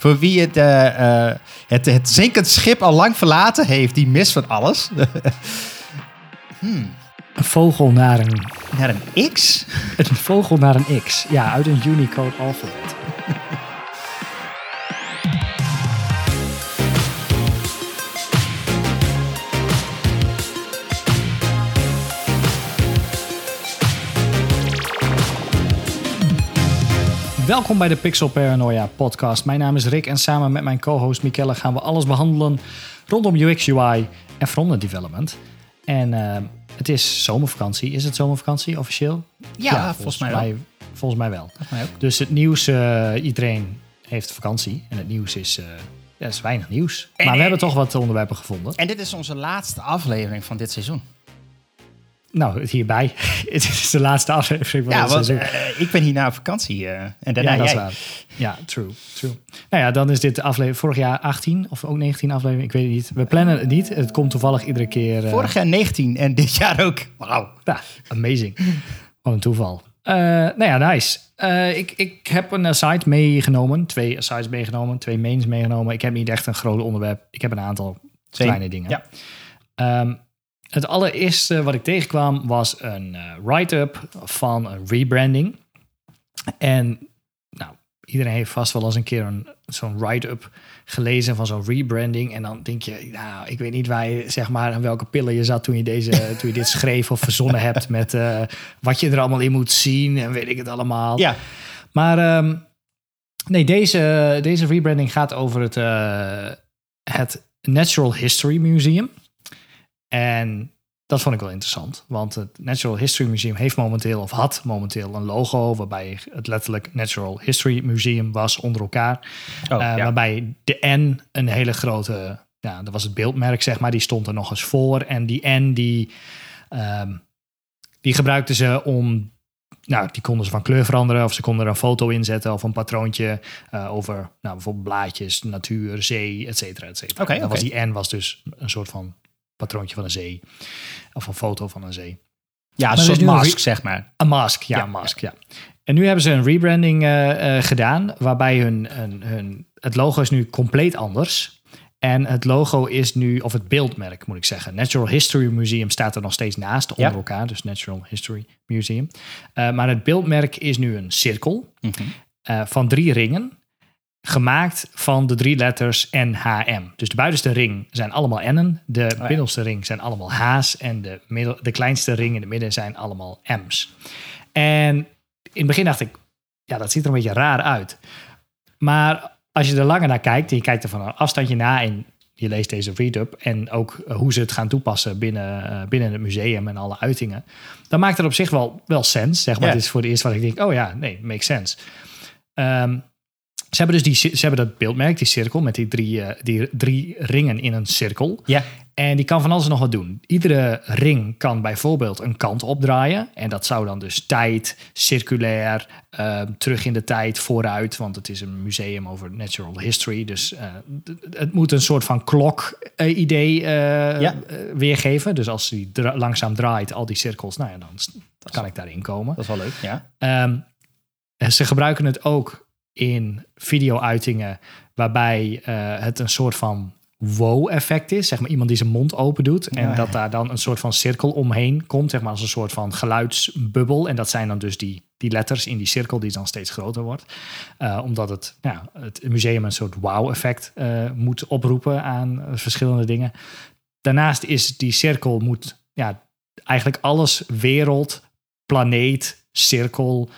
Voor wie het, eh, eh, het, het zinkend schip al lang verlaten heeft, die mist van alles. Een vogel naar een, Naar een X? een vogel naar een X. Ja, uit een Unicode alfabet. Welkom bij de Pixel Paranoia podcast. Mijn naam is Rick en samen met mijn co-host Mikelle gaan we alles behandelen rondom UX, UI en frontend development. En eh, het is zomervakantie. Is het zomervakantie officieel? Ja, volgens mij wel. Volgens mij wel. Volgens mij ook. Dus het nieuws, eh, iedereen heeft vakantie. En het nieuws is, eh ja, is weinig nieuws. En- maar we hebben toch wat onderwerpen gevonden. En dit is onze laatste aflevering van dit seizoen. Nou, hierbij. het is de laatste aflevering van Ja, het seizoen. eh, ik ben hier naar vakantie. eh, en daarna ja, dat is jij. waar. Ja, true, true. Nou ja, dan is dit de aflevering vorig jaar 18 of ook 19 aflevering. Ik weet het niet. We plannen het niet. Het komt toevallig iedere keer. eh, Vorig jaar 19 en dit jaar ook. Wauw. Ja, amazing. Wat een toeval. Nou ja, nice. Ik, ik heb een site meegenomen. Twee sites meegenomen. Twee mains meegenomen. Ik heb niet echt een groot onderwerp. Ik heb een aantal kleine dingen. Ja. Ehm, het allereerste wat ik tegenkwam was een eh, write-up van een rebranding. En nou, iedereen heeft vast wel eens een keer een, zo'n write-up gelezen van zo'n rebranding. En dan denk je, nou, ik weet niet waar je, zeg maar, aan welke pillen je zat toen je, deze, toen je dit schreef of verzonnen hebt met eh, wat je er allemaal in moet zien en weet ik het allemaal. Ja, Maar ehm, nee, deze, deze rebranding gaat over het, eh, het Natural History Museum. En dat vond ik wel interessant. Want het Natural History Museum heeft momenteel, of had momenteel, een logo. waarbij het letterlijk Natural History Museum was onder elkaar. oh, Eh, ja. Waarbij de N een hele grote, ja, dat was het beeldmerk, zeg maar, die stond er nog eens voor. En die N, die, ehm, die gebruikten ze om, nou, die konden ze van kleur veranderen. Of ze konden er een foto in zetten of een patroontje eh, over, nou, bijvoorbeeld blaadjes, natuur, zee, et cetera, et cetera. Was die N was dus een soort van patroontje van een zee. Of een foto van een zee. ja, een soort een mask, zeg maar. Een mask, ja, Ja, een mask, ja. En nu hebben ze een rebranding eh, eh, gedaan, waarbij hun, hun, hun, het logo is nu compleet anders. En het logo is nu, of het beeldmerk moet ik zeggen. Natural History Museum staat er nog steeds naast, onder Ja. elkaar. Dus Natural History Museum. Eh, maar het beeldmerk is nu een cirkel Mhm. van drie ringen. Gemaakt van de drie letters NHM. Dus de buitenste ring zijn allemaal N'en. De ja. middelste ring zijn allemaal H's. En de, middel, de kleinste ring in het midden zijn allemaal M's. En in het begin dacht ik, ja, dat ziet er een beetje raar uit. Maar als je er langer naar kijkt en je kijkt er van een afstandje na en je leest deze read-up en ook hoe ze het gaan toepassen binnen, eh, binnen het museum en alle uitingen, dan maakt het op zich wel, wel sens. Zeg maar. Ja. Het is voor het eerst wat ik denk, oh ja, nee, makes sense. Ehm, ze hebben dus die, ze hebben dat beeldmerk, die cirkel, met die drie, eh, die drie ringen in een cirkel. Ja, En die kan van alles nog wat doen. Iedere ring kan bijvoorbeeld een kant opdraaien. En dat zou dan dus tijd, circulair, eh, terug in de tijd, vooruit. Want het is een museum over natural history. Dus eh, het moet een soort van klok-idee Ja. weergeven. Dus als die dra- langzaam draait, al die cirkels, nou ja, dan kan ik daarin komen. dat is wel leuk. Ja. Ehm, en ze gebruiken het ook in video-uitingen waarbij eh, het een soort van wow-effect is. Zeg maar iemand die zijn mond open doet en Ja. dat daar dan een soort van cirkel omheen komt. Zeg maar als een soort van geluidsbubbel. En dat zijn dan dus die, die letters in die cirkel die dan steeds groter wordt. Eh, omdat het, ja, het museum een soort wow-effect eh, moet oproepen aan verschillende dingen. Daarnaast is die cirkel moet ja, eigenlijk alles wereld, planeet, cirkel.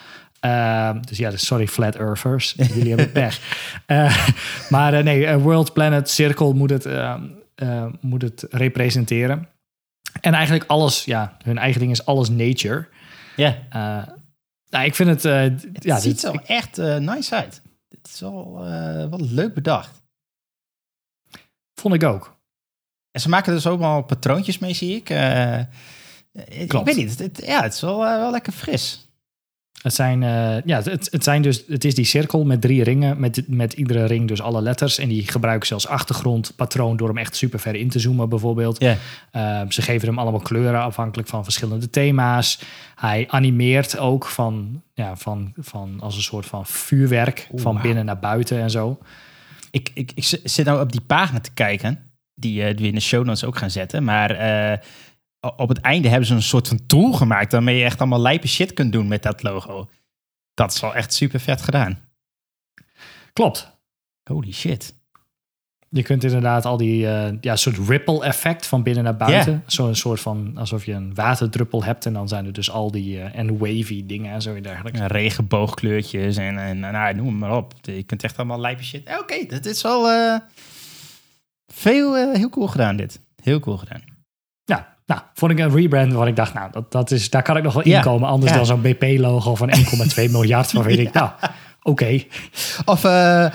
Eh, dus ja, dus sorry, flat earthers. Jullie hebben pech. Eh, maar eh, nee, eh, world, planet, cirkel moet het, eh, eh, moet het representeren. En eigenlijk alles, ja, hun eigen ding is alles nature. ja. Nou, ik vind het, Het ja, ziet dit- er echt nice uit. Het is wel, wel leuk bedacht. vond ik ook. En ze maken dus ook wel patroontjes mee, zie ik. Ik weet niet. Het, ja, het is wel, wel lekker fris. Het zijn, eh, ja, het, het zijn dus, het is die cirkel met drie ringen, met, met iedere ring dus alle letters. En die gebruiken ze als achtergrondpatroon door hem echt super ver in te zoomen bijvoorbeeld. Ja. Eh, ze geven hem allemaal kleuren afhankelijk van verschillende thema's. Hij animeert ook van, ja, van, van als een soort van vuurwerk Oeh, van binnen naar buiten en zo. ik, ik, ik zit nou op die pagina te kijken, die, uh, die we in de show notes ook gaan zetten. Maar uh, op het einde hebben ze een soort van tool gemaakt waarmee je echt allemaal lijpe shit kunt doen met dat logo. Dat is wel echt super vet gedaan. Klopt. Holy shit. Je kunt inderdaad al die uh, ja, soort ripple effect van binnen naar buiten. Yeah. Zo'n soort van alsof je een waterdruppel hebt. En dan zijn er dus al die uh, en wavy dingen en zo en dergelijke. Regenboogkleurtjes en, en nou, noem maar op. Je kunt echt allemaal lijpe shit. Oké, okay, dat is wel uh, veel, heel cool gedaan dit. Heel cool gedaan. Ja, nou, vond ik een rebrand waar ik dacht, nou, dat, dat is, daar kan ik nog wel inkomen. Yeah. Anders yeah. dan zo'n BP-logo van 1,2 miljard. Van weet ik, nou, oké. Okay. Of... Uh,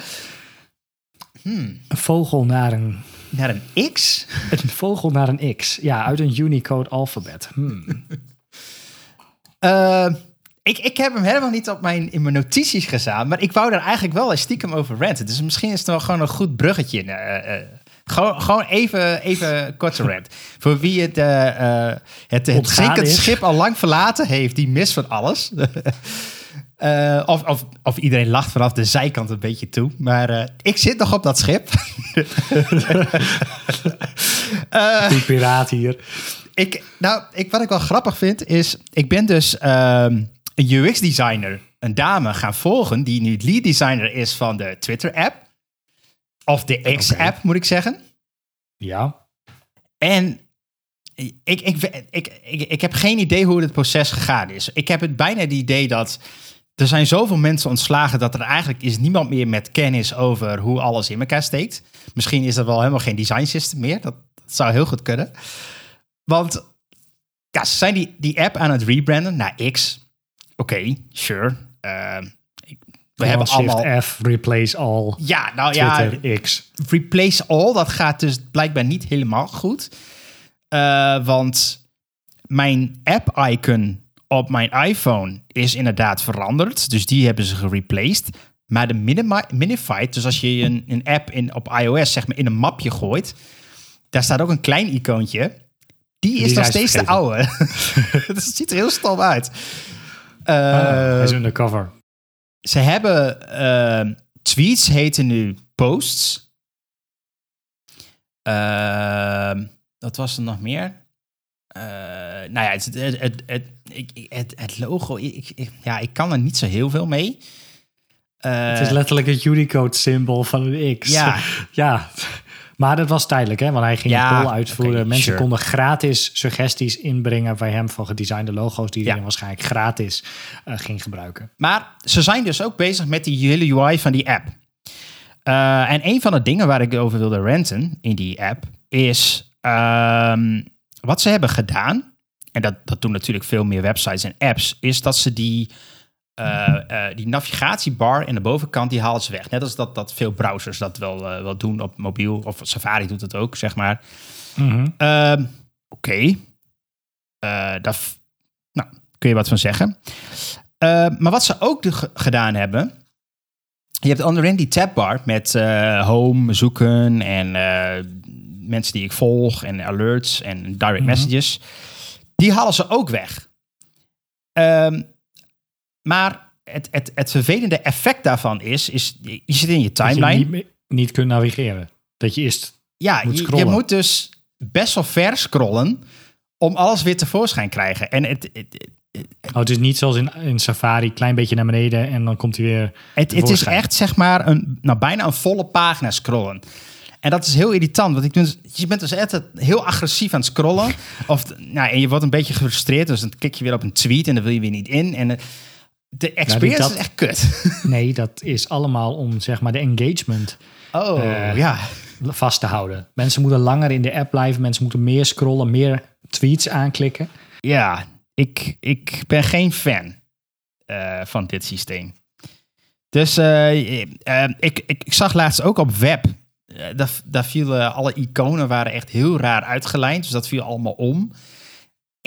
Hmm. Een vogel naar een... Naar een X? Een vogel naar een X. Ja, uit een Unicode alfabet. Hmm. uh, ik, ik heb hem helemaal niet op mijn, in mijn notities gezet. Maar ik wou er eigenlijk wel een stiekem over ranten. Dus misschien is het wel gewoon een goed bruggetje. Uh, gewoon, gewoon even, even korte rant. Voor wie het, het, het zinkend schip al lang verlaten heeft, die mis van alles. Uh, of, of, of, iedereen lacht vanaf de zijkant een beetje toe. Maar uh, ik zit nog op dat schip. uh, Die piraat hier. Ik, nou, ik, wat ik wel grappig vind is... Ik ben dus een UX-designer, een dame, gaan volgen... die nu lead designer is van de Twitter-app. Of de X-app, okay. moet ik zeggen. Ja. En ik, ik, ik, ik, ik, heb geen idee hoe het proces gegaan is. Ik heb het bijna het idee dat er zijn zoveel mensen ontslagen dat er eigenlijk is niemand meer met kennis over hoe alles in elkaar steekt. Misschien is er wel helemaal geen design system meer. Dat, zou heel goed kunnen. Want ja, ze zijn die, die app aan het rebranden naar X. Oké, sure. Uh, we hebben allemaal F, replace all. Ja, nou Twitter, ja. X. Replace all, dat gaat dus blijkbaar niet helemaal goed. Uh, want mijn app-icon op mijn iPhone is inderdaad veranderd. Dus die hebben ze gereplaced. Maar de Minified, dus als je een, een app in, op iOS zeg maar in een mapje gooit, daar staat ook een klein icoontje. Die is nog steeds de oude. dat ziet er heel stom uit. Uh, ah, hij is undercover. Ze hebben uh, tweets heten nu posts. Uh, wat was er nog meer? Uh, nou ja, het, het, het, het, het logo, ik, ik, ja, ik kan er niet zo heel veel mee. Het is letterlijk het Unicode-symbool van een X. Ja. ja. Maar dat was tijdelijk, hè? Want hij ging ja, een poll uitvoeren. Okay, Mensen sure. konden gratis suggesties inbrengen bij hem van gedesignde logo's... die ja. hij waarschijnlijk gratis uh, ging gebruiken. Maar ze zijn dus ook bezig met die hele UI van die app. Uh, en een van de dingen waar ik over wilde renten in die app... is um, wat ze hebben gedaan en dat, dat doen natuurlijk veel meer websites en apps, is dat ze die, uh, uh, die navigatiebar in de bovenkant, die halen ze weg. Net als dat, dat veel browsers dat wel, uh, wel doen op mobiel, of Safari doet het ook, zeg maar. Mm -hmm. Oké, okay. daar nou, kun je wat van zeggen. maar wat ze ook gedaan hebben, je hebt onderin die tabbar met home, zoeken en mensen die ik volg en alerts en direct mm -hmm. messages. Die halen ze ook weg. Um, maar het, het, het vervelende effect daarvan is, is je zit in je timeline. Je niet, niet kunt navigeren. Dat je eerst ja, moet je, je, moet dus best wel ver scrollen om alles weer tevoorschijn krijgen. En het, het, oh, het is niet zoals in, in Safari, klein beetje naar beneden en dan komt hij weer. Het, het is echt zeg maar een, nou, bijna een volle pagina scrollen. En dat is heel irritant, want ik dus, je bent dus altijd heel agressief aan het scrollen. Of, nou, en je wordt een beetje gefrustreerd, dus dan klik je weer op een tweet en dan wil je weer niet in. En eh, de experience nou, dat, is echt kut. Nee, dat is allemaal om zeg maar de engagement oh, uh, ja. vast te houden. Mensen moeten langer in de app blijven, mensen moeten meer scrollen, meer tweets aanklikken. Ja, ik, ik ben geen fan uh, van dit systeem. Dus ik, ik, ik zag laatst ook op web eh, daar, daar vielen alle iconen waren echt heel raar uitgelijnd. Dus dat viel allemaal om.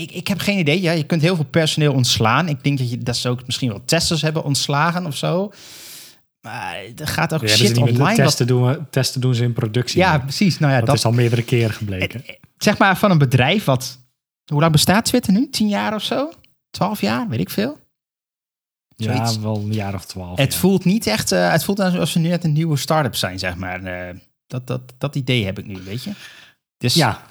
Ik, ik heb geen idee. Ja, je kunt heel veel personeel ontslaan. Ik denk dat, je, dat ze ook misschien wel testers hebben ontslagen of zo. Maar er gaat ook ja, shit online. Testen, doen, testen doen ze in productie. Ja, precies. Nou ja, dat, dat, is al meerdere keren gebleken. Zeg maar van een bedrijf wat... Hoe lang bestaat Twitter nu? Tien jaar of zo? Twaalf jaar? Weet ik veel. Zoiets. Ja, wel een jaar of twaalf. Het ja. voelt niet echt, eh, het voelt alsof ze nu net een nieuwe start-up zijn, zeg maar. Eh, dat, dat, dat idee heb ik nu, weet je. Dus, Ja,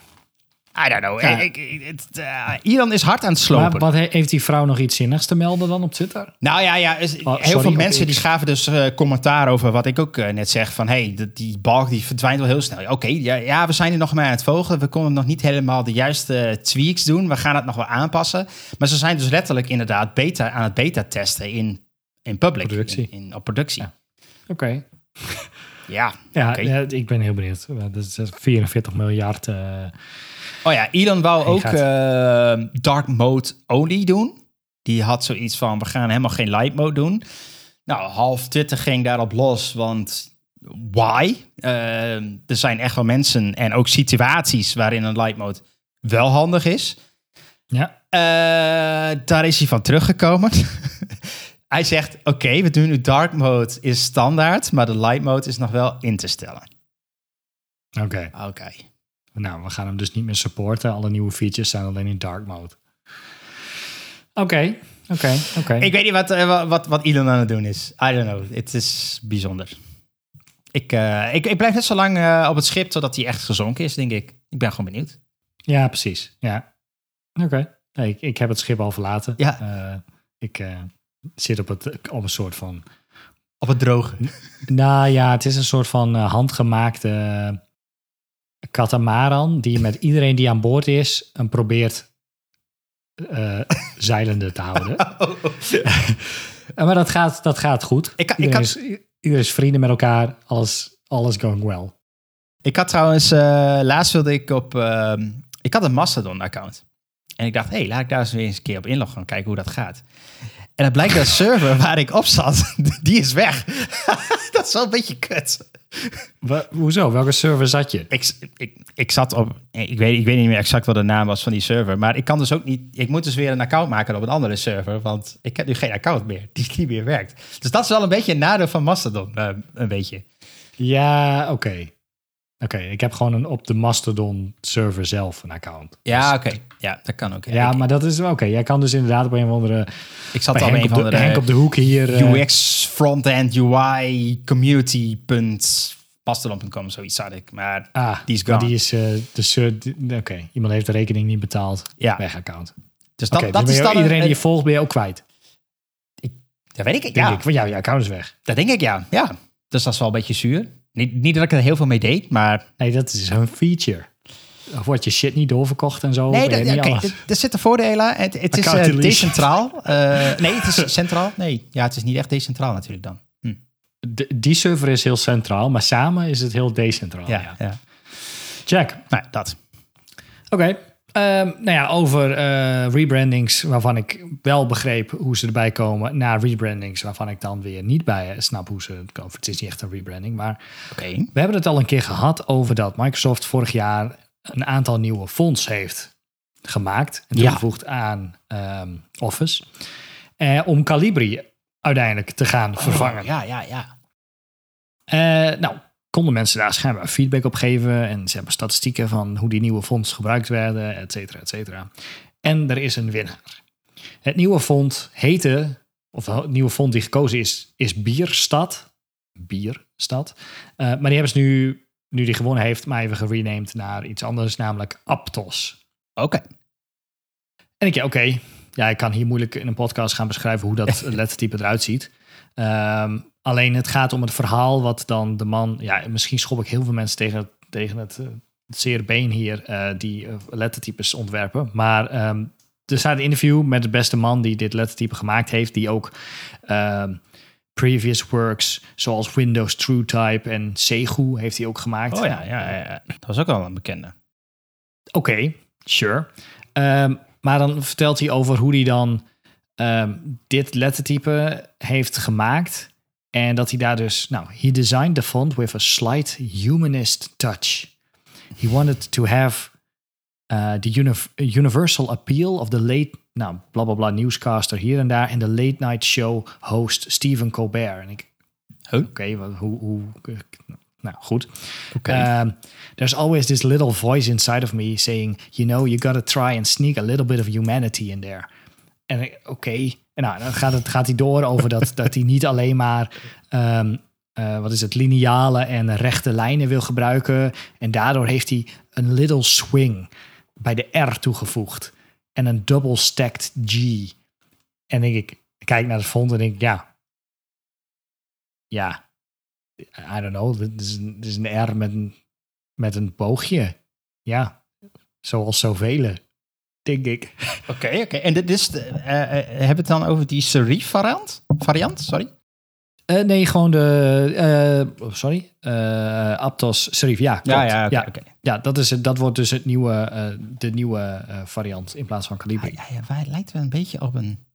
I don't know. Ja. Ik, ik- het, eh, Iran is hard aan het slopen. maar wat he- heeft die vrouw nog iets zinnigs te melden dan op Twitter? Nou ja, ja is- Oh, heel veel mensen die X. gaven dus eh, commentaar over wat ik ook eh, net zeg. Van hey, de- die balk die verdwijnt wel heel snel. Oké, ja, ja, we zijn er nog maar aan het vogelen. We konden nog niet helemaal de juiste tweaks doen. We gaan het nog wel aanpassen. Maar ze zijn dus letterlijk inderdaad beta, aan het beta testen in, in public. Productie. In, in- op productie. Ja. Oké. ja. Ja, ik ben heel benieuwd. Dat is 44 miljard. Oh ja, Elon wou ook gaat. eh, dark mode only doen. Die had zoiets van, we gaan helemaal geen light mode doen. Nou, half Twitter ging daarop los, want why? Eh, er zijn echt wel mensen en ook situaties waarin een light mode wel handig is. ja, Eh, daar is hij van teruggekomen. hij zegt, oké, we doen nu dark mode is standaard, maar de light mode is nog wel in te stellen. oké. Oké. Nou, we gaan hem dus niet meer supporten. Alle nieuwe features zijn alleen in dark mode. Oké, oké, oké. Ik weet niet wat, eh, wa- wat, wat Elon aan het doen is. I don't know. Het is bijzonder. Ik, eh, ik, ik blijf net zo lang eh, op het schip totdat hij echt gezonken is, denk ik. Ik ben gewoon benieuwd. Ja, precies. Ja. Oké. Nee, ik, ik heb het schip al verlaten. Ja. Ik zit op, het, op een soort van... Op het droge. Nou ja, het is een soort van handgemaakte katamaran... die met iedereen die aan boord is... hem probeert eh, zeilende te houden. Eh, maar dat gaat, dat gaat goed. Ik, ik, Iedereen, had, is, iedereen is vrienden met elkaar. Alles, alles going well. ik had trouwens, eh, laatst wilde ik op, ehm, ik had een Mastodon-account. En ik dacht, hé, hey, laat ik daar eens weer eens een keer op inloggen en kijken hoe dat gaat. En het blijkt dat de server waar ik op zat, die is weg. dat is wel een beetje kut. Hoezo? Welke server zat je? Ik, ik, ik zat op, ik weet, ik weet niet meer exact wat de naam was van die server, maar ik kan dus ook niet, ik moet dus weer een account maken op een andere server, want ik heb nu geen account meer die niet meer werkt. Dus dat is wel een beetje een nadeel van Mastodon, eh, een beetje. Ja, oké. Oké, ik heb gewoon een, op de Mastodon server zelf een account. Ja, Dus- oké. Ja, dat kan ook. ja, ik, maar dat is wel oké. Jij kan dus inderdaad op een of andere... ik zat al een op, van de, de, Henk op de hoek hier... eh, UX frontend UI community punt mastodon.com, zoiets zat ik. Maar ah, die is gone. die is... eh, de Oké, iemand heeft de rekening niet betaald. ja, Weg account. dus dat, dat dus is dan iedereen een, die je volgt ben je ook kwijt. dat weet ik. Denk Ja, ik. Want je account is weg. dat denk ik. Ja, ja. Dus dat is wel een beetje zuur. Niet, niet dat ik er heel veel mee deed, maar Nee, dat is een feature. Of wordt je shit niet doorverkocht en zo? Nee, dat, niet alles- er- zitten voordelen. Het, het is delete. decentraal. Eh, nee, het is centraal. Nee, ja, het is niet echt decentraal natuurlijk dan. Hm. De- die server is heel centraal, maar samen is het heel decentraal. Ja, Ja. ja. Check. Nou, dat. Oké. Ehm, nou ja, over eh, rebrandings waarvan ik wel begreep hoe ze erbij komen, naar rebrandings waarvan ik dan weer niet bij eh, snap hoe ze komen. Het is niet echt een rebranding, maar we hebben het al een keer gehad over dat Microsoft vorig jaar een aantal nieuwe fonts heeft gemaakt en Ja. toegevoegd aan ehm, Office, eh, om Calibri uiteindelijk te gaan vervangen. Ja, ja, ja. Nou, konden mensen daar schijnbaar feedback op geven. En ze hebben statistieken van hoe die nieuwe fonds gebruikt werden, et cetera, et cetera. En er is een winnaar. Het nieuwe font heette, of de nieuwe font die gekozen is, is Bierstad. Bierstad. Eh, maar die hebben ze nu, nu die gewonnen heeft, maar even gerenamed naar iets anders, namelijk Aptos. Oké. En ik, ja, oké, ja, ik kan hier moeilijk in een podcast gaan beschrijven hoe dat lettertype eruit ziet. Ehm, alleen het gaat om het verhaal wat dan de man, ja, misschien schop ik heel veel mensen tegen, tegen het, eh, het zeer been hier, eh, die eh, lettertypes ontwerpen. Maar ehm, er staat een interview met de beste man die dit lettertype gemaakt heeft, die ook ehm, previous works zoals Windows TrueType en Segu heeft hij ook gemaakt. Oh ja, ja, ja. Dat was ook al een bekende. Oké, sure. Ehm, maar dan vertelt hij over hoe hij dan dit lettertype heeft gemaakt. En dat hij daar dus, nou, he designed the font with a slight humanist touch. He wanted to have uh, the univ- universal appeal of the late, nou, bla bla bla, newscaster hier en daar. En de late night show host Stephen Colbert. En ik, Huh? oké, wat hoe, hoe, nou goed. Oké. Um, there's always this little voice inside of me saying, you know, you gotta try and sneak a little bit of humanity in there. en oké. En nou, dan gaat, het, gaat hij door over dat, dat hij niet alleen maar... ehm, eh, wat is het, lineale en rechte lijnen wil gebruiken. En daardoor heeft hij een little swing bij de R toegevoegd. En een double stacked G. En denk ik, kijk naar het font en denk ja. Ja, I don't know. Dit is, is een R met een, met een boogje. Ja, zoals zoveel, denk ik. Oké, oké. En dit is, de, eh, eh, hebben we het dan over die serif variant? Variant, sorry. Eh, nee, gewoon de, eh, oh, sorry, Eh Aptos Serif. Ja, klopt. Ja, ja, oké. ja, oké. ja, dat, is het, dat wordt dus het nieuwe, eh, de nieuwe eh, variant in plaats van Calibri. Ja, ja, ja, lijkt wel een beetje op een...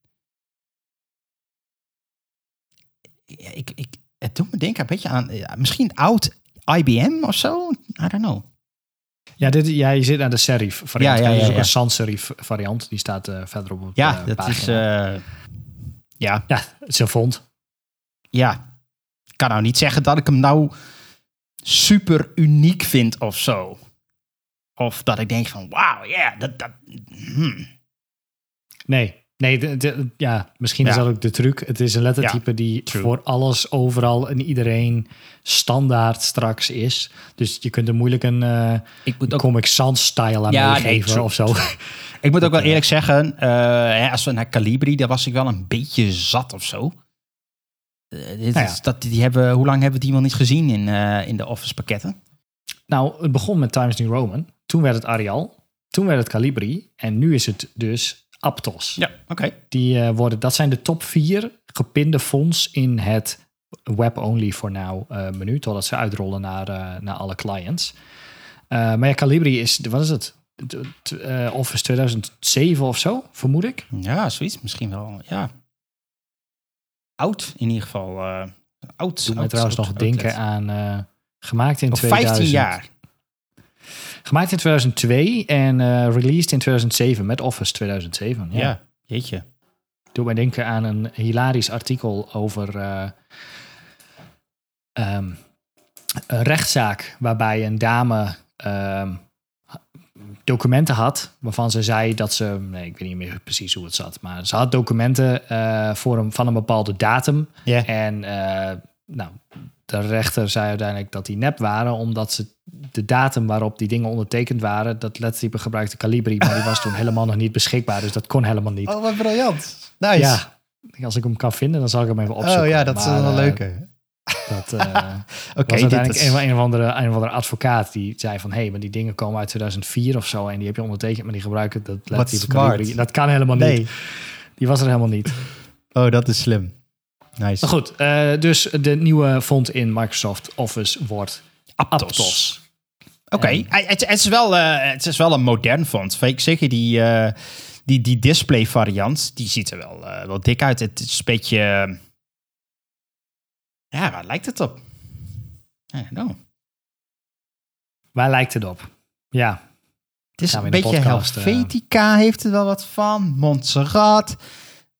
Ja, ik, ik, het doet me denken een beetje aan... ja, misschien oud IBM of zo? I don't know. Ja, dit, ja, je zit naar de serif variant. Ja, ja, Er is ja, ook ja. een sans serif variant. Die staat eh, verderop op Ja, de dat pagina. is... eh, ja, Ja, het is een font. ja. Ik kan nou niet zeggen dat ik hem nou super uniek vind of zo. Of dat ik denk van, wauw, ja, dat... dat hmm. Nee, nee de, de- ja, misschien is dat ook de truc. Het is een lettertype die true. voor alles, overal en iedereen standaard straks is. Dus je kunt er moeilijk een eh, Ik moet ook Comic Sans style aan Ja, meegeven of zo. Ik moet ook wel eerlijk zeggen, eh, hè, als we naar Calibri, daar was ik wel een beetje zat of zo. Eh, dit Nou dat, die hebben, hoe lang hebben we die wel niet gezien in, eh, in de Office pakketten? Nou, het begon met Times New Roman. Toen werd het Arial. Toen werd het Calibri. En nu is het dus Aptos. Ja, oké. Die eh, worden, dat zijn de top vier gepinde fonts in het web-only for now eh, menu. Totdat ze uitrollen naar, eh, naar alle clients. Maar ja, Calibri is, wat is het? Office 2007 of zo, vermoed ik. Ja, zoiets. Misschien wel, ja. Oud in ieder geval. oud. Doe mij trouwens nog denken aan... gemaakt in Of 2000. 15 jaar. Gemaakt in 2002 en eh, released in 2007 met Office 2007. Ja. Ja. jeetje. Doe mij denken aan een hilarisch artikel over eh, ehm, een rechtszaak waarbij een dame ehm, documenten had waarvan ze zei dat ze, nee, ik weet niet meer precies hoe het zat, maar ze had documenten eh, voor een, van een bepaalde datum en eh, nou, de rechter zei uiteindelijk dat die nep waren, omdat ze de datum waarop die dingen ondertekend waren, dat lettertype gebruikte Calibri, maar die was toen helemaal nog niet beschikbaar, dus dat kon helemaal niet. Oh, wat briljant. Nice. Ja, als ik hem kan vinden, dan zal ik hem even opzoeken. oh ja, dat is wel een eh, leuke. Dat eh, Oké, was uiteindelijk is... een, een, of andere, een of andere advocaat die zei van... hé, hey, maar die dingen komen uit 2004 of zo... en die heb je ondertekend, maar die gebruiken dat lettertype smart. Calibri. Dat kan helemaal Nee. niet. Die was er helemaal niet. Oh, dat is slim. Nice. Maar goed, eh, dus de nieuwe font in Microsoft Office wordt Aptos. Aptos. Oké, En- het, het is wel, eh, het is wel een modern font. Ik Zeker die, eh, die, die display variant, die ziet er wel, wel dik uit. Het is een beetje... ja, waar lijkt het op? I don't know. Waar lijkt het op? Ja, Het is een beetje Helvetica heeft er wel wat van. Montserrat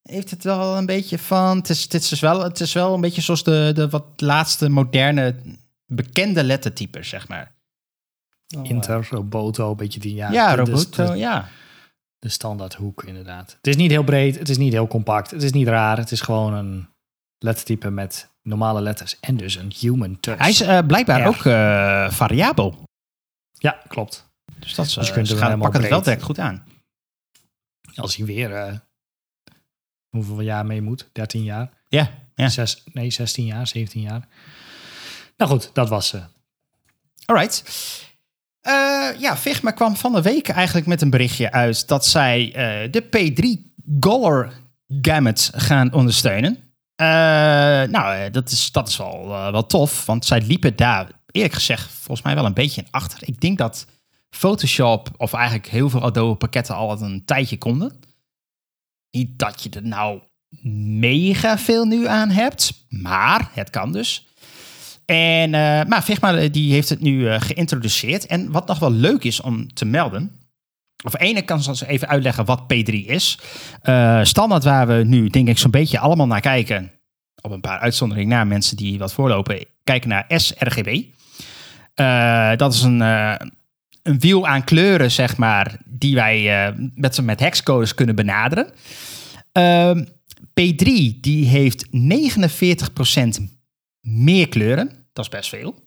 heeft het wel een beetje van. Het is, het is, dus wel, het is wel een beetje zoals de, de wat laatste moderne bekende lettertypes, zeg maar. Inter, Roboto, een beetje die... Ja, Ja, de- Roboto, de- ja. de standaard hoek, inderdaad. Het is niet heel breed, het is niet heel compact, het is niet raar. Het is gewoon een lettertype met normale letters en dus een human touch. Hij is eh, blijkbaar Ja. ook eh, variabel. Ja, klopt. Dus dat is, Dus je eh, kunt ze hem gaan helemaal pakken het wel direct goed aan. Als hij weer, eh, hoeveel jaar mee moet? 13 jaar? Ja, ja. Zes, nee, 16 jaar, 17 jaar. Nou goed, dat was ze. Alright. Eh, ja, Figma kwam van de week eigenlijk met een berichtje uit dat zij eh, de P3 Goller Gamut gaan ondersteunen. Eh, nou, eh, dat is, dat is wel, eh, wel tof, want zij liepen daar eerlijk gezegd volgens mij wel een beetje in achter. Ik denk dat Photoshop of eigenlijk heel veel Adobe pakketten al een tijdje konden. Niet dat je er nou mega veel nu aan hebt, maar het kan dus. En, eh, maar Figma eh, die heeft het nu eh, geïntroduceerd. En wat nog wel leuk is om te melden. Of ene kan ze even uitleggen wat P3 is. Standaard waar we nu denk ik zo'n beetje allemaal naar kijken. Op een paar uitzonderingen na mensen die wat voorlopen. Kijken naar sRGB. Dat is een, een wiel aan kleuren zeg maar. Die wij eh, met, met hexcodes kunnen benaderen. Ehm, P3 die heeft 49% meer kleuren. Dat is best veel.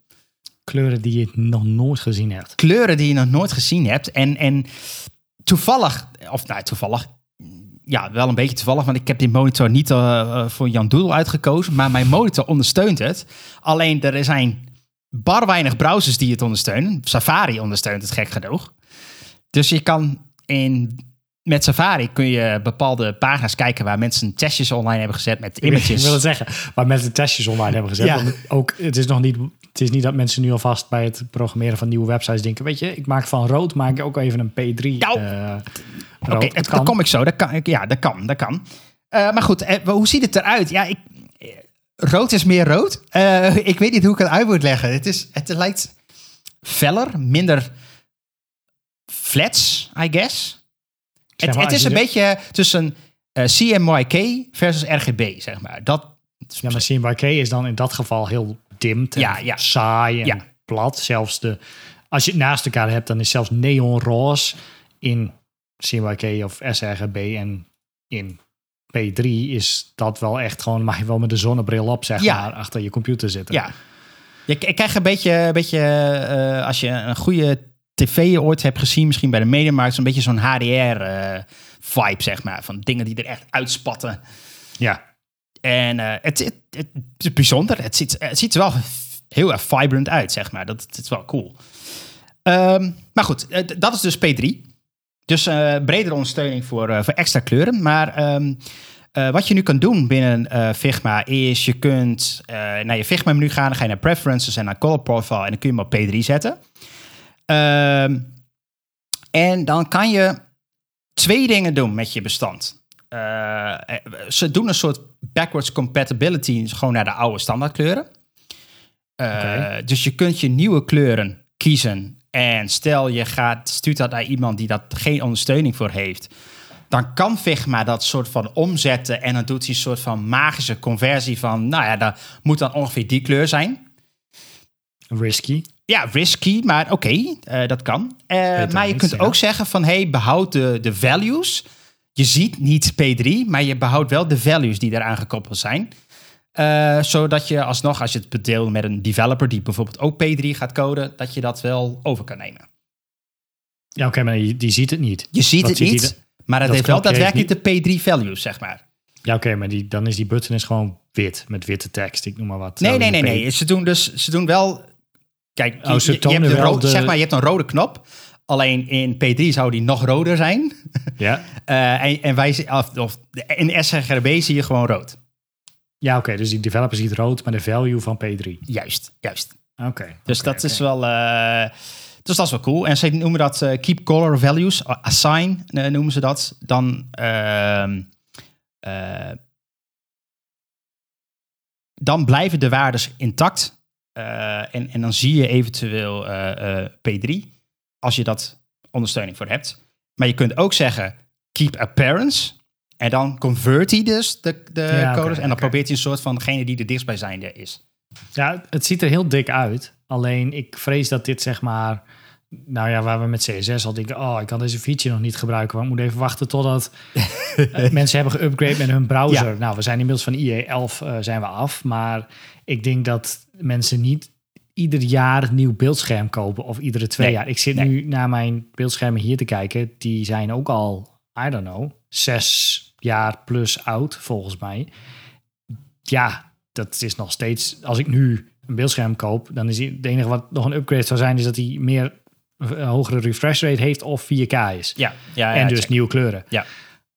Kleuren die je nog nooit gezien hebt. Kleuren die je nog nooit gezien hebt. En, en toevallig, of nou toevallig, ja, wel een beetje toevallig, want ik heb die monitor niet uh, voor Jan Doodle uitgekozen, maar mijn monitor ondersteunt het. Alleen er zijn bar weinig browsers die het ondersteunen. Safari ondersteunt het gek genoeg. Dus je kan in met Safari kun je bepaalde pagina's kijken waar mensen testjes online hebben gezet met images. Ik wil het zeggen, waar mensen testjes online hebben gezet. Ja. ook, het is nog niet, het is niet dat mensen nu alvast bij het programmeren van nieuwe websites denken, weet je, ik maak van rood, maak ik ook even een P3. Nou, uh, Oké, okay, daar kom ik zo. Dat kan, ja, dat kan, dat kan. Uh, maar goed, uh, hoe ziet het eruit? Ja, ik, rood is meer rood. ik weet niet hoe ik het uit moet leggen. Het, is, het lijkt feller, minder flats, I guess. Het, het, is een beetje tussen uh, CMYK versus RGB, zeg maar. Dat, ja, maar CMYK is dan in dat geval heel dimd en ja, ja. saai en ja. plat. Zelfs de, als je het naast elkaar hebt, dan is zelfs neonroze in CMYK of sRGB en in P3 is dat wel echt gewoon, mag je wel met de zonnebril op, zeg maar, achter je computer zitten. Ja. Je, ik krijg een beetje, een beetje uh, als je een goede tv ooit hebt gezien, misschien bij de Mediamarkt, een beetje zo'n HDR-vibe, uh, zeg maar. Van dingen die er echt uitspatten. Ja. En uh, het, het, het, is bijzonder. Het ziet, het ziet er wel heel erg vibrant uit, zeg maar. Dat, is wel cool. Um, maar goed, dat is dus P3. Dus bredere ondersteuning voor, voor extra kleuren. Maar um, wat je nu kan doen binnen Figma is je kunt naar je Figma-menu gaan. Dan ga je naar Preferences en naar Color Profile. En dan kun je hem op P3 zetten. Uh, en dan kan je twee dingen doen met je bestand. Uh, ze doen een soort backwards compatibility gewoon naar de oude standaardkleuren. Uh, okay. Dus je kunt je nieuwe kleuren kiezen. En stel je gaat, stuurt dat naar iemand die dat geen ondersteuning voor heeft. Dan kan Figma dat soort van omzetten. En dan doet hij een soort van magische conversie van... Nou ja, dat moet dan ongeveer die kleur zijn. Risky. Ja, risky, maar oké, okay, uh, dat kan. Uh, maar je kunt ook zeggen van, hey, behoud de, de values. Je ziet niet P3, maar je behoudt wel de values die eraan gekoppeld zijn. Uh, zodat je alsnog, als je het bedeelt met een developer die bijvoorbeeld ook P3 gaat coden, dat je dat wel over kan nemen. Ja, oké, okay, maar die, die, ziet het niet. Je ziet het niet, de, maar het heeft wel daadwerkelijk de P3 values, zeg maar. Ja, oké, okay, maar die, dan is die button is gewoon wit, met witte tekst, ik noem maar wat. Nee, nee, nee, nee. Ze doen dus, ze doen wel Kijk, oh, je, je, hebt rode, zeg maar, je hebt een rode knop. Alleen in P3 zou die nog roder zijn. Ja. uh, en, en wij, of, of, in sRGB zie je gewoon rood. Ja, oké. Okay, dus die developer ziet rood, maar de value van P3. Juist, juist. Oké. dus dat is wel... Uh, dus dat is wel cool. En ze noemen dat uh, keep color values, assign noemen ze dat. Dan... Ehm, dan blijven de waardes intact en, en dan zie je eventueel uh, uh, P3 als je dat ondersteuning voor hebt. Maar je kunt ook zeggen keep appearance. En dan convert hij dus de, de ja, codes. Okay, en dan probeert hij een soort van degene die er dichtstbijzijnde is. Ja, het ziet er heel dik uit. Alleen ik vrees dat dit zeg maar... Nou ja, waar we met CSS al denken... oh, ik kan deze feature nog niet gebruiken... want ik moet even wachten totdat mensen hebben geüpgrade met hun browser. Ja. Nou, we zijn inmiddels van IE 11 uh, zijn we af. Maar ik denk dat mensen niet ieder jaar een nieuw beeldscherm kopen of iedere twee jaar. Ik zit nu naar mijn beeldschermen hier te kijken. Die zijn ook al, I don't know, zes jaar plus oud volgens mij. Ja, dat is nog steeds. Als ik nu een beeldscherm koop, dan is het enige wat nog een upgrade zou zijn, is dat hij meer een eh, hogere refresh rate heeft of 4K is. Ja, ja, en dus nieuwe kleuren. Ja.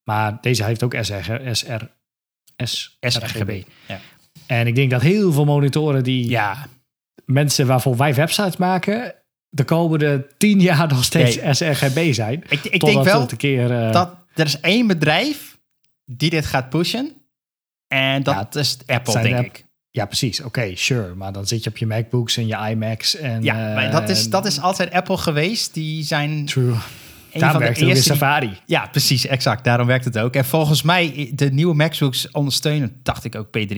Maar deze heeft ook SR, SR, S, sRGB. Ja. En ik denk dat heel veel monitoren die ja. mensen waarvoor wij websites maken, de komende tien jaar nog steeds nee. sRGB zijn. Ik, ik denk wel keer, uh... dat er is één bedrijf die dit gaat pushen. En dat is Apple, denk ik. Ja, precies. Oké, okay, sure. Maar dan zit je op je MacBooks en je iMacs. En, ja, maar dat is, dat is altijd Apple geweest. Die zijn... True. Daarom werkt het eerste Safari. ja, precies, exact. Daarom werkt het ook. En volgens mij, de nieuwe MacBooks ondersteunen, dacht ik ook P3.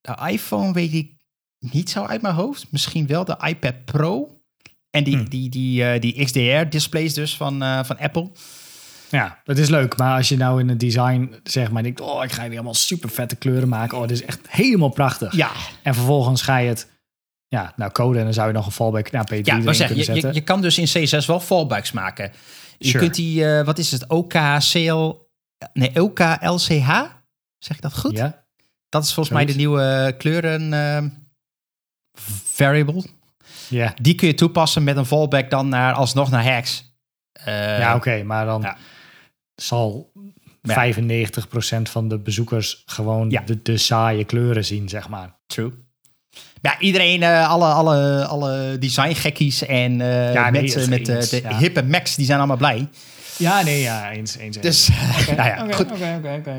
De iPhone weet ik niet zo uit mijn hoofd. Misschien wel de iPad Pro. En die, hmm. die, die, uh, die XDR-displays dus van, uh, van Apple. Ja, dat is leuk. Maar als je nou in het design zeg maar denkt, oh, ik ga hier allemaal super vette kleuren maken. Oh, dit is echt helemaal prachtig. Ja, En vervolgens ga je het, ja, nou coden en dan zou je nog een fallback naar P3 ja maar zeg, kunnen je, zetten. je, je kan dus in CSS wel fallbacks maken. Je Sure. kunt die, eh, wat is het, OKCL, nee, OKLCH? Zeg ik dat goed? Ja, Dat is volgens mij de nieuwe kleuren eh, variable. ja. Die kun je toepassen met een fallback dan naar, alsnog naar hacks. Eh, ja oké, maar dan ja. Zal Ja. 95% van de bezoekers gewoon Ja. de, de saaie kleuren zien, zeg maar. True. Ja, iedereen, eh, alle, alle, alle design gekkies en Ja, nee, met, eh, eens, de hippe Macs, die zijn allemaal blij. Ja, nee, ja, eens, eens. Dus, nou ja, goed.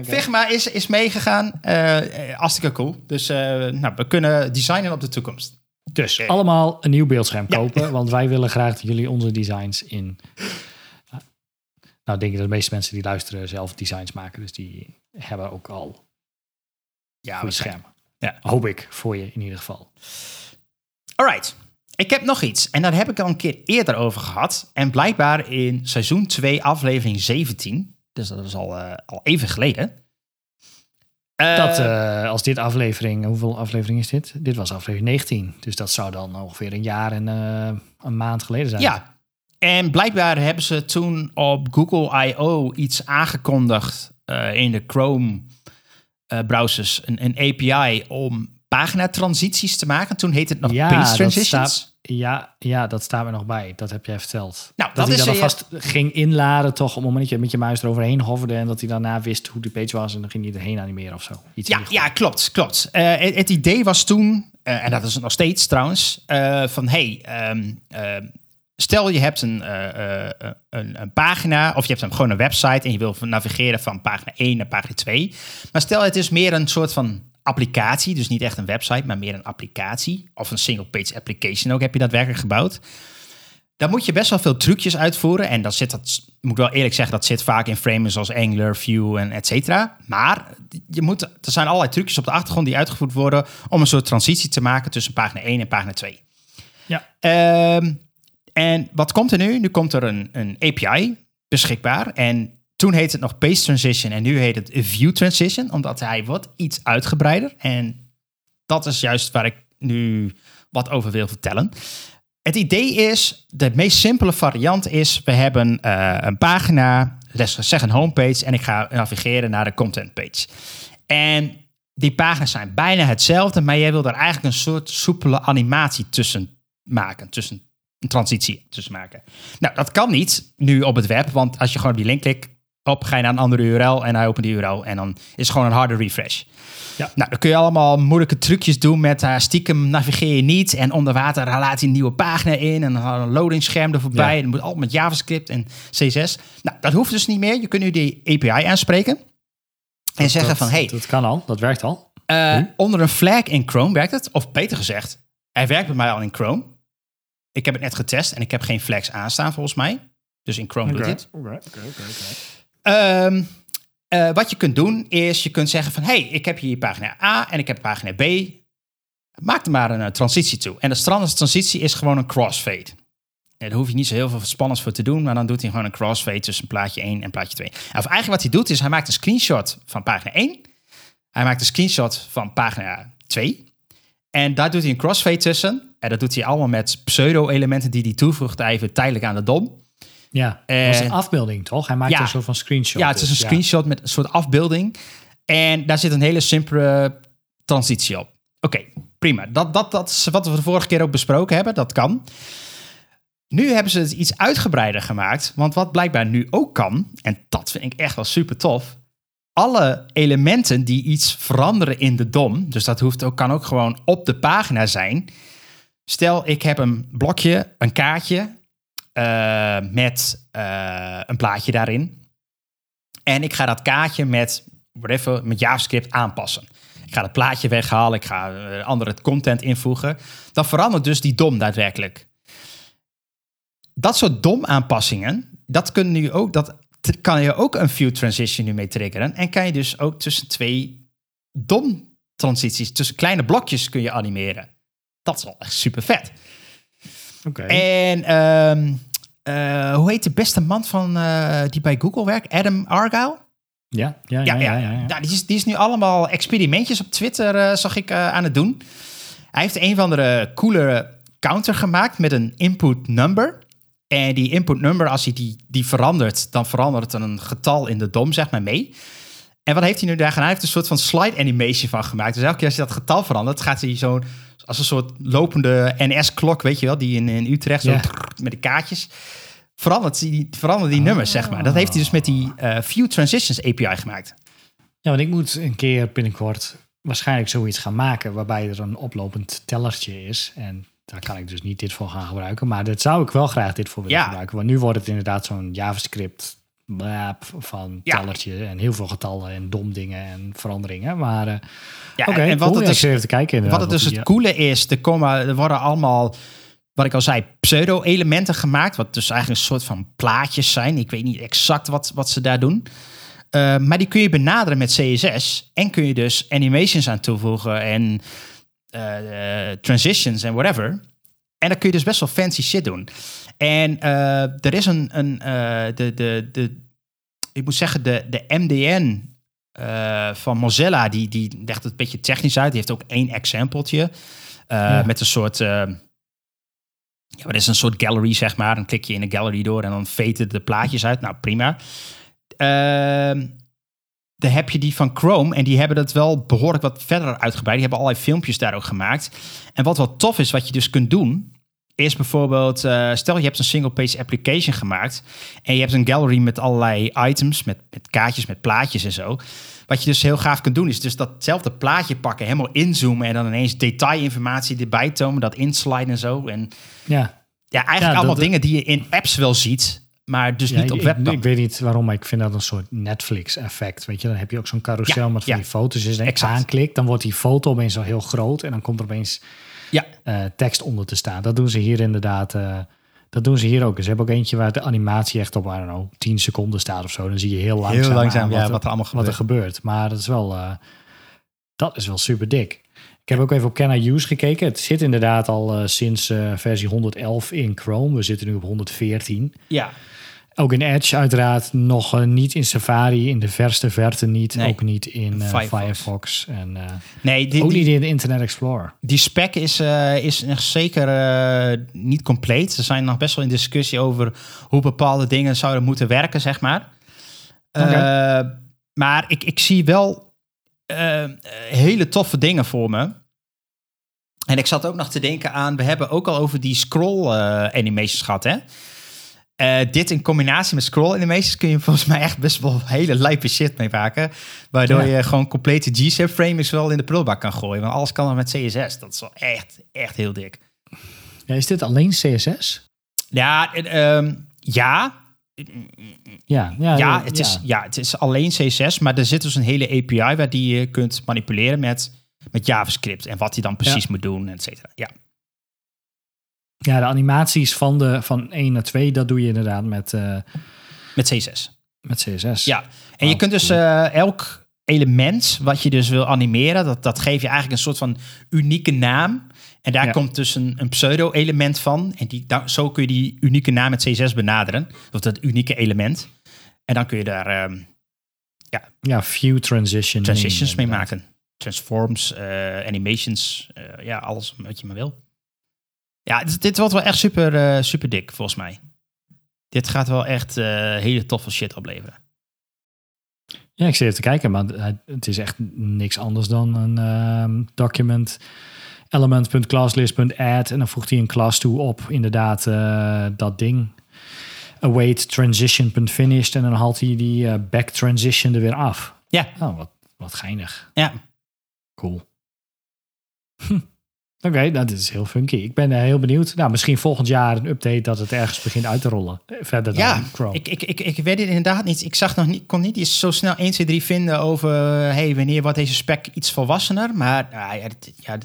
Figma is, is meegegaan. eh, hartstikke cool. Dus nou, we kunnen designen op de toekomst. Dus allemaal een nieuw beeldscherm kopen, want wij willen graag dat jullie onze designs in. Nou, denk ik dat de meeste mensen die luisteren zelf designs maken, dus die hebben ook al Ja, goede schermen. Ja. Hoop ik voor je in ieder geval. Alright. Ik heb nog iets. En daar heb ik al een keer eerder over gehad. En blijkbaar in seizoen 2, aflevering 17. Dus dat is al, eh, al even geleden. Eh, Dat eh, als dit aflevering, hoeveel aflevering is dit? Dit was aflevering 19, dus dat zou dan ongeveer een jaar en een maand geleden zijn. Ja. En blijkbaar hebben ze toen op Google I.O. iets aangekondigd eh, in de Chrome eh, browsers. Een, een API om paginatransities te maken. Toen heette het nog Ja, page transitions. staat- Ja, ja, dat staat me nog bij. Dat heb jij verteld. Nou, dat, dat hij is, dan eh, alvast ging inladen, toch op het moment dat je met je muis eroverheen hoverde en dat hij daarna wist hoe die page was en dan ging hij erheen animeren of zo. Iets Ja, ja, klopt, klopt. Het, het idee was toen, en dat is het nog steeds trouwens, van hey, ehm, ehm, stel je hebt een, eh, eh, een, een pagina of je hebt een, gewoon een website en je wil navigeren van pagina 1 naar pagina 2. Maar stel het is meer een soort van applicatie, dus niet echt een website, maar meer een applicatie of een single page application ook heb je daadwerkelijk gebouwd. Dan moet je best wel veel trucjes uitvoeren. En dat zit, dat moet ik wel eerlijk zeggen, dat zit vaak in frames zoals Angular, Vue en et cetera. Maar je moet, er zijn allerlei trucjes op de achtergrond die uitgevoerd worden om een soort transitie te maken tussen pagina 1 en pagina 2. Ja. Ehm, en wat komt er nu? Nu komt er een, een API beschikbaar. En toen heette het nog Page Transition en nu heet het View Transition, omdat hij wordt iets uitgebreider. En dat is juist waar ik nu wat over wil vertellen. Het idee is, de meest simpele variant is, we hebben eh, een pagina, let's zeg een homepage, en ik ga navigeren naar de content page. En die pagina's zijn bijna hetzelfde, maar jij wil er eigenlijk een soort soepele animatie tussen maken, tussen een transitie tussen maken. Nou, dat kan niet nu op het web, want als je gewoon op die link klikt, op, ga je naar een andere URL en hij opent die URL en dan is het gewoon een harde refresh. Ja. Nou, dan kun je allemaal moeilijke trucjes doen met uh, stiekem navigeer je niet en onder water laat hij een nieuwe pagina in en dan een loading scherm er voorbij. Ja. En dan moet allemaal met JavaScript en CSS. Nou, dat hoeft dus niet meer. Je kunt nu die API aanspreken en zeggen dat, van, hey, Dat kan al, dat werkt al. uh, Hm? onder een flag in Chrome werkt het. Of beter gezegd, hij werkt bij mij al in Chrome. Ik heb het net getest en ik heb geen flags aanstaan volgens mij. Dus in Chrome doet Oké. dit. Oké, oké, oké, oké. Ehm, eh, wat je kunt doen is, je kunt zeggen van... hey, ik heb hier pagina A en ik heb pagina B. Maak er maar een eh, transitie toe. En de standaard transitie is gewoon een crossfade. En daar hoef je niet zo heel veel spannends voor te doen... maar dan doet hij gewoon een crossfade tussen plaatje 1 en plaatje 2. Of eigenlijk wat hij doet is, hij maakt een screenshot van pagina 1. Hij maakt een screenshot van pagina 2. En daar doet hij een crossfade tussen. En dat doet hij allemaal met pseudo-elementen die hij toevoegt... even tijdelijk aan de DOM. Ja, dat is een afbeelding, toch? Hij maakt ja. een soort van screenshot. Ja, het is dus, een screenshot met een soort afbeelding. En daar zit een hele simpele transitie op. Oké, prima. Dat, dat, dat is wat we de vorige keer ook besproken hebben. Dat kan. Nu hebben ze het iets uitgebreider gemaakt. Want wat blijkbaar nu ook kan, en dat vind ik echt wel super tof. Alle elementen die iets veranderen in de DOM, dus dat hoeft ook, kan ook gewoon op de pagina zijn. Stel, ik heb een blokje, een kaartje eh, met eh, een plaatje daarin. En ik ga dat kaartje met, whatever, met JavaScript aanpassen. Ik ga het plaatje weghalen, ik ga eh, andere content invoegen. Dan verandert dus die DOM daadwerkelijk. Dat soort DOM-aanpassingen, dat, kunnen nu ook, dat kan je ook een view transition nu mee triggeren. En kan je dus ook tussen twee DOM-transities, tussen kleine blokjes kun je animeren. Dat is wel echt super vet. Oké. En ehm, eh, hoe heet de beste man van, eh, die bij Google werkt? Adam Argyle? Ja, ja, ja. ja, ja, ja. Nou, die, is, die is nu allemaal experimentjes op Twitter, eh, zag ik, aan het doen. Hij heeft een van de coole counter gemaakt met een input number. En die input number, als hij die, die verandert, dan verandert er een getal in de DOM, zeg maar, mee. En wat heeft hij nu daar gedaan? Hij heeft een soort van slide animation van gemaakt. Dus elke keer als je dat getal verandert, gaat hij zo'n als een soort lopende NS-klok, weet je wel, die in, in Utrecht zo trrr, met de kaartjes. Verandert die, verandert die nummers, zeg maar. Dat heeft hij dus met die eh, View Transitions API gemaakt. Ja, want ik moet een keer binnenkort waarschijnlijk zoiets gaan maken waarbij er een oplopend tellertje is. En daar kan ik dus niet dit voor gaan gebruiken. Maar dat zou ik wel graag dit voor willen Ja. gebruiken. Want nu wordt het inderdaad zo'n JavaScript van Ja. tellertje en heel veel getallen en dom dingen en veranderingen. Maar eh Ja, en wat cool. het Ja, dus- even te kijken. Wat het dus het coole is, er, komen, er worden allemaal, wat ik al zei, pseudo-elementen gemaakt. Wat dus eigenlijk een soort van plaatjes zijn. Ik weet niet exact wat, wat ze daar doen. Eh, maar die kun je benaderen met CSS. En kun je dus animations aan toevoegen en eh, eh, transitions en whatever. En dan kun je dus best wel fancy shit doen. En eh, er is een, een de, de, de, ik moet zeggen, de, de MDN van Mozilla, die, die legt het een beetje technisch uit. Die heeft ook één exempeltje Ja. met een soort, ja, wat is een soort gallery, zeg maar. Dan klik je in een gallery door en dan veten de plaatjes uit. Nou, prima. Ehm dan heb je die van Chrome en die hebben dat wel behoorlijk wat verder uitgebreid. Die hebben allerlei filmpjes daar ook gemaakt. En wat wel tof is, wat je dus kunt doen, is bijvoorbeeld, eh, stel je hebt een single page application gemaakt en je hebt een gallery met allerlei items, met, met kaartjes, met plaatjes en zo. Wat je dus heel gaaf kunt doen, is dus datzelfde plaatje pakken, helemaal inzoomen en dan ineens detailinformatie erbij tonen, dat insliden en zo. En ja, ja, eigenlijk Ja, allemaal dat- dingen die je in apps wel ziet, maar dus Ja, niet op ik, web ik, weet niet waarom, maar ik vind dat een soort Netflix-effect. Weet je, dan heb je ook zo'n carousel Ja, met van ja. die foto's. Dus als je aanklikt, dan wordt die foto opeens zo heel groot en dan komt er opeens Ja. eh, tekst onder te staan. Dat doen ze hier inderdaad. eh, dat doen ze hier ook. Ze hebben ook eentje waar de animatie echt op, I don't know, 10 seconden staat of zo. Dan zie je heel langzaam, Heel wat, er allemaal wat er gebeurt. Maar dat is wel, eh, dat is wel super dik. Ik heb ook even op I Use gekeken. Het zit inderdaad al sinds versie 111 in Chrome. We zitten nu op 114. Ja, Ook in Edge uiteraard nog eh, niet in Safari, in de verste verte niet. Nee. Ook niet in eh, Firefox. Firefox. En eh, nee, die, ook die, niet in Internet Explorer. die spec is, is nog zeker niet compleet. Er zijn nog best wel in discussie over hoe bepaalde dingen zouden moeten werken, zeg maar. Maar ik, ik zie wel hele toffe dingen voor me. En ik zat ook nog te denken aan, we hebben ook al over die scroll animations gehad, hè? Eh, dit in combinatie met scroll animations kun je volgens mij echt best wel hele lijpe shit mee maken. Waardoor Ja. je gewoon complete G-Shape frames wel in de prullenbak kan gooien. Want alles kan dan met CSS. Dat is wel echt, echt heel dik. Ja, is dit alleen CSS? Ja, eh, ehm, ja, Ja, ja, ja, het Is, ja, het is alleen CSS. Maar er zit dus een hele API waar die je kunt manipuleren met, met JavaScript. En wat hij dan precies Ja. moet doen, et cetera. Ja. Ja, de animaties van, de, van 1 naar 2, dat doe je inderdaad met, eh, Met CSS. met CSS. Ja, en je Oh, kunt dus eh, elk element wat je dus wil animeren, dat, dat geef je eigenlijk een soort van unieke naam. En daar Ja. komt dus een, een pseudo-element van. En die, zo kun je die unieke naam met CSS benaderen. Of dat unieke element. En dan kun je daar ehm, Ja, view transition. transitions mee maken. Transforms, eh, animations, ja, alles wat je maar wil. Ja, dit, dit wordt wel echt super, eh, super dik, volgens mij. Dit gaat wel echt eh, hele toffe shit opleveren. Ja, ik zit even te kijken, maar het- is echt niks anders dan een ehm, document element.classlist.add en dan voegt hij een class toe op inderdaad eh, dat ding. Await transition.finished en dan haalt hij die back transition er weer af. Ja. Oh, wat, wat geinig. Ja, Cool. Hm. Oké, nou, dit is heel funky. Ik ben eh, heel benieuwd. Nou, misschien volgend jaar een update dat het ergens begint uit te rollen. Eh, Verder dan Ja, Chrome. Ik, ik, ik, ik weet het inderdaad niet. Ik zag nog niet, kon niet eens zo snel 1, 2, 3 vinden over hey, wanneer wordt deze spec iets volwassener. Maar ja, ja, dit- ja,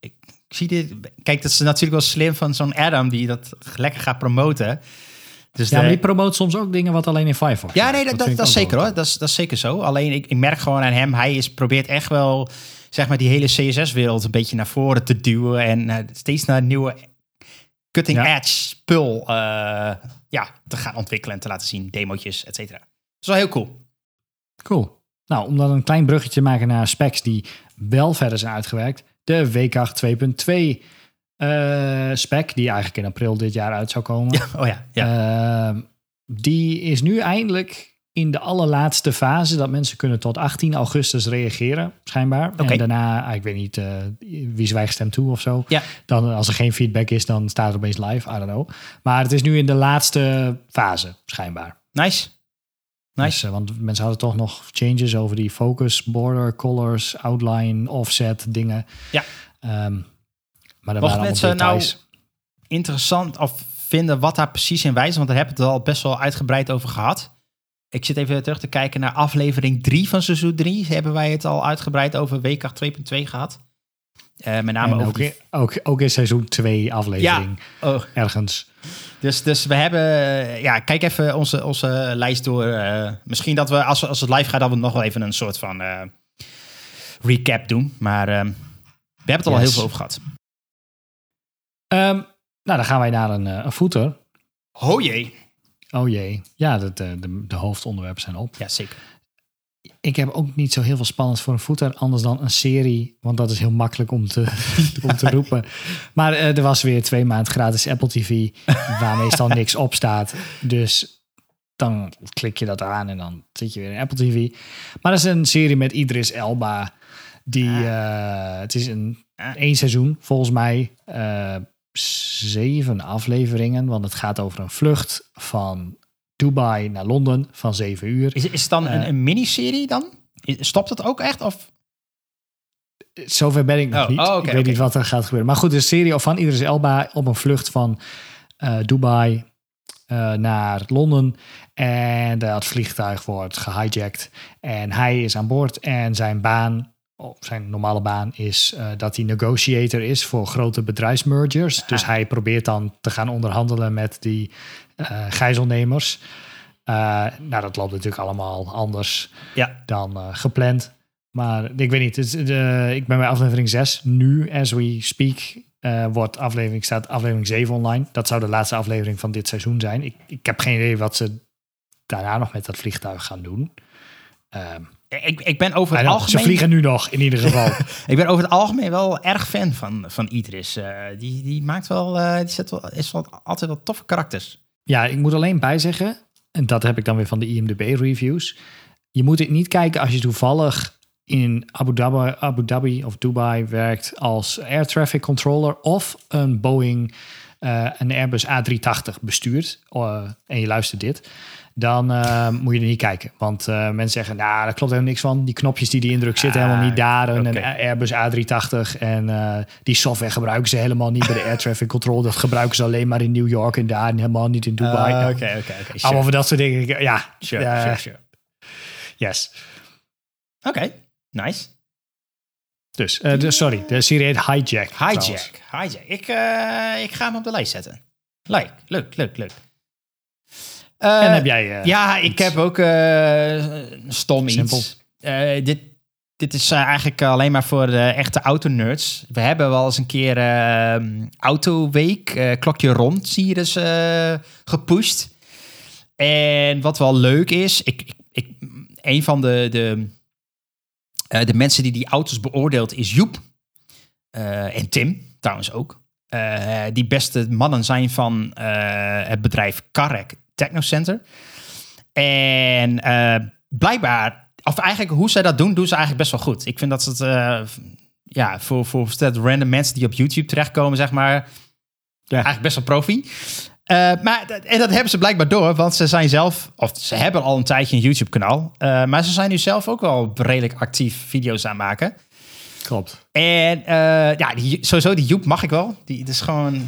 ik, zie dit. Kijk, dat is natuurlijk wel slim van zo'n Adam die dat lekker gaat promoten. Dus ja, de- maar die promoot soms ook dingen wat alleen in Firefox ja, nee, dat, dat, dat, ook zeker hoor. Dat is, dat is zeker zo. Alleen ik, ik merk gewoon aan hem, hij is, probeert echt wel zeg maar, die hele CSS-wereld een beetje naar voren te duwen en eh, steeds naar nieuwe cutting Ja. edge spul eh, ja, te gaan ontwikkelen en te laten zien. Demootjes, et cetera. Dat is wel heel cool. Cool. Nou, om dan een klein bruggetje te maken naar specs die wel verder zijn uitgewerkt. De W8 2.2 eh, spec, die eigenlijk in april dit jaar uit zou komen. Ja, oh ja, ja. Ehm, die is nu eindelijk in de allerlaatste fase dat mensen kunnen tot 18 augustus reageren, schijnbaar. Oké. En daarna, ah, ik weet niet eh, wie zwijgt stem toe of zo. Ja. Dan, als er geen feedback is, dan staat het opeens live. I don't know. Maar het is nu in de laatste fase, schijnbaar. nice. Nice. Dus, eh, want mensen hadden toch nog changes over die focus, border, colors, outline, offset, dingen. Ja. Ehm, maar dat waren mensen nou interessant of vinden wat daar precies in wijst, want daar hebben we het al best wel uitgebreid over gehad. Ik zit even terug te kijken naar aflevering 3 van seizoen 3. Hebben wij het al uitgebreid over WK 2.2 gehad. Eh met name En ook, die- in- ook, ook in seizoen 2 aflevering Oh, ergens. dus, dus we hebben... eh, Ja, kijk even onze, onze lijst door. eh, misschien dat we, als, als het live gaat, dat we nog wel even een soort van recap doen. Maar eh, we hebben het al Yes. heel veel over gehad. Ehm, nou, dan gaan wij naar een, een footer. Oh jee. Oh jee. Ja, de, de, de, de hoofdonderwerpen zijn op. Ja, zeker. Ik heb ook niet zo heel veel spannends voor een footer, anders dan een serie, want dat is heel makkelijk om te, om te roepen. Maar eh, er was weer twee maanden gratis Apple TV, waar meestal niks op staat. Dus dan klik je dat aan en dan zit je weer in Apple TV. Maar dat is een serie met Idris Elba. Die, eh, het is een één seizoen, volgens mij. eh, zeven afleveringen, want het gaat over een vlucht van Dubai naar Londen van zeven uur. Is, is het dan een, Eh. een miniserie dan? Stopt het ook echt? Of? Zover ben ik nog Oh, niet. oh, ik weet niet wat er gaat gebeuren. Maar goed, een serie van Idris Elba op een vlucht van eh, Dubai eh, naar Londen. En dat vliegtuig wordt gehijacked. En hij is aan boord. En zijn baan, of zijn normale baan, is eh, dat hij negotiator is voor grote bedrijfsmergers. Dus hij probeert dan te gaan onderhandelen met die eh gijzelnemers. Eh, nou, dat loopt natuurlijk allemaal anders Ja. dan gepland. Maar ik weet niet, het de, ik ben bij aflevering 6. Nu, as we speak, wordt aflevering, staat aflevering 7 online. Dat zou de laatste aflevering van dit seizoen zijn. Ik, ik heb geen idee wat ze daarna nog met dat vliegtuig gaan doen. Ehm, Ik, ik ben over het don't- ze algemeen... vliegen nu nog, in ieder geval. Ik ben over het algemeen wel erg fan van, van Idris. Eh, die, die maakt wel... eh, die zet wel, is wel altijd wel toffe karakters. ja, ik moet alleen bijzeggen, en dat heb ik dan weer van de IMDb-reviews. Je moet het niet kijken als je toevallig in Abu Dhabi, Abu Dhabi of Dubai werkt als air traffic controller of een Boeing, eh, een Airbus A380 bestuurt en je luistert dit, dan eh, moet je er niet kijken. Want eh, mensen zeggen, nou, daar klopt helemaal niks van. Die knopjes die die indrukt zitten Ah, helemaal niet daar. En. Een Airbus A380 en eh, die software gebruiken ze helemaal niet bij de air traffic control. Dat gebruiken ze alleen maar in New York en daar en helemaal niet in Dubai. Ah, Nou, Oké, oké, oké. Allemaal van dat soort dingen. Ja, Sure, sure, sure. yes. Oké, nice. Dus, de, sorry, de serie heet Hijack. trouwens. Hijack. Hijack. Ik, ik ga hem op de lijst zetten. Leuk, leuk, leuk, leuk. Eh, En heb jij... eh, ja, ik iets? heb ook eh, stom Simpel. iets. Dit, dit is eigenlijk alleen maar voor de echte autonerds. We hebben wel eens een keer eh Autoweek, klokje rond, zie je dus gepusht. En wat wel leuk is, ik, ik, ik, een van de, de, de mensen die die auto's beoordeelt is Joep. En Tim trouwens ook. Die beste mannen zijn van het bedrijf Carrec Technocenter. En eh, blijkbaar, of eigenlijk hoe zij dat doen, doen ze eigenlijk best wel goed. Ik vind dat ze het, eh, ja, voor, voor stel, random mensen die op YouTube terechtkomen, zeg maar, eigenlijk best wel profi. Eh, maar dat- en dat hebben ze blijkbaar door, want ze zijn zelf, of ze hebben al een tijdje een YouTube-kanaal, maar ze zijn nu zelf ook wel redelijk actief video's aan maken. Klopt. En ja, die, sowieso die Joep mag ik wel. Die is gewoon,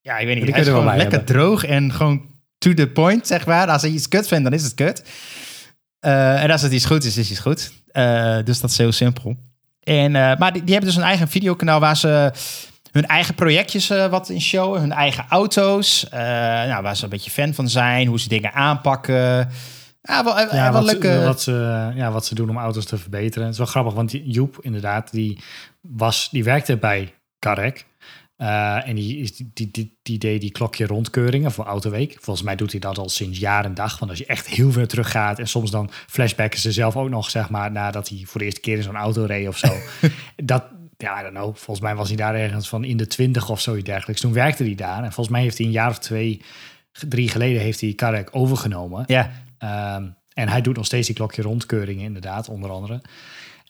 ja, ik weet niet, Die hij is gewoon lekker hebben. droog en gewoon to the point, zeg maar. Als hij iets kut vindt, dan is het kut. Eh, en als het iets goed is, is het goed. Eh, dus dat is heel simpel. En, eh, maar die, die hebben dus een eigen videokanaal waar ze hun eigen projectjes wat in showen. Hun eigen auto's. nou, waar ze een beetje fan van zijn. Hoe ze dingen aanpakken. Ja, wel, Ja, wel wat, leuke... wat, ze, ja, wat ze doen om auto's te verbeteren. Het is wel grappig, want Joep inderdaad, die, was, die werkte bij Carrec. Eh, en die, die, die, die deed die klokje rondkeuringen voor Autoweek. Volgens mij doet hij dat al sinds jaar en dag. Want als je echt heel ver terug gaat en soms dan flashbacken ze zelf ook nog, zeg maar, nadat hij voor de eerste keer in zo'n auto reed of zo. dat, ja, I don't know. Volgens mij was hij daar ergens van in de twintig of zoiets dergelijks. Toen werkte hij daar. En volgens mij heeft hij een jaar of twee, drie geleden heeft hij Karek overgenomen. Ja, Ehm, en hij doet nog steeds die klokje rondkeuringen, inderdaad, onder andere.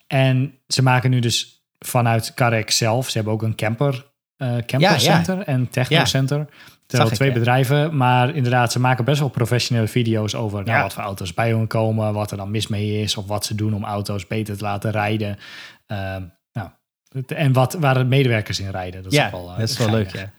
En ze maken nu dus vanuit Karek zelf, ze hebben ook een camper, eh campercenter en technocenter. Terwijl ik, twee bedrijven, maar inderdaad, ze maken best wel professionele video's over nou, wat voor auto's bij hun komen, wat er dan mis mee is, of wat ze doen om auto's beter te laten rijden. Ehm, nou, en wat, waar de medewerkers in rijden. Dat is ja wel, eh, dat is wel leuk. Ja,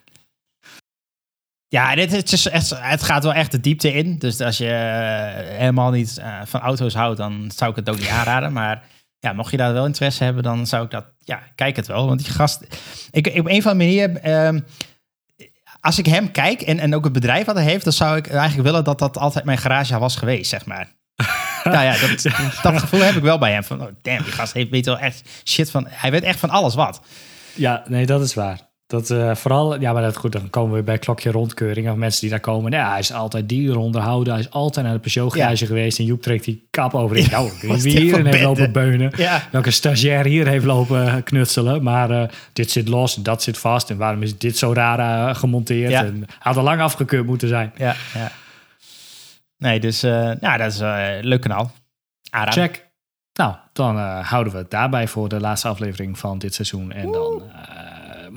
ja dit, is echt, het gaat wel echt de diepte in. Dus als je eh, helemaal niet van auto's houdt, dan zou ik het ook niet aanraden. Maar ja, mocht je daar wel interesse hebben, dan zou ik dat... Ja, kijk het wel. Want die gast... Ik, ik- op een of andere manier... ehm, als ik hem kijk en, en ook het bedrijf wat hij heeft, dan zou ik eigenlijk willen dat dat altijd mijn garage was geweest, zeg maar. nou ja, dat, dat gevoel heb ik wel bij hem. Van, oh, damn, die gast heeft, weet wel echt shit van... Hij weet echt van alles wat. Ja, nee, dat is waar. Dat eh, vooral, ja, maar dat goed, dan komen we bij klokje rondkeuring. Of mensen die daar komen. Ja, hij is altijd dieren onderhouden. Hij is altijd naar de Peugeot garage geweest. En Joep trekt die kap over. Ja, nou, wie hierin heeft lopen beunen. Ja. Welke stagiair hier heeft lopen knutselen. Maar eh, dit zit los en dat zit vast. En waarom is dit zo raar eh, gemonteerd? En had al lang afgekeurd moeten zijn. Ja, ja. Nee, dus nou, dat is een leuk kanaal. Check. Nou, dan houden we het daarbij voor de laatste aflevering van dit seizoen. En dan,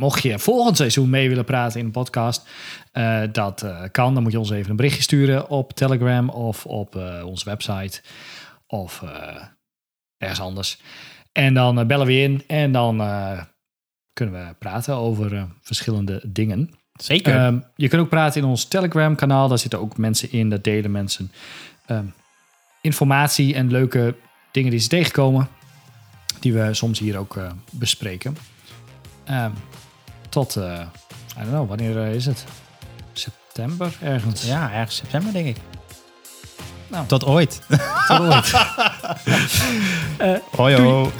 mocht je volgend seizoen mee willen praten in de podcast, uh, dat kan. Dan moet je ons even een berichtje sturen op Telegram of op uh, onze website of ergens anders. En dan bellen we in en dan kunnen we praten over verschillende dingen. Zeker. Um, je kunt ook praten in ons Telegram-kanaal. Daar zitten ook mensen in. Daar delen mensen um, informatie en leuke dingen die ze tegenkomen. Die we soms hier ook uh, bespreken. Um, tot, uh, I don't know, wanneer uh, is het? September ergens? Ja, ergens september denk ik. Nou. Tot ooit. Tot ooit. hoi, hoi.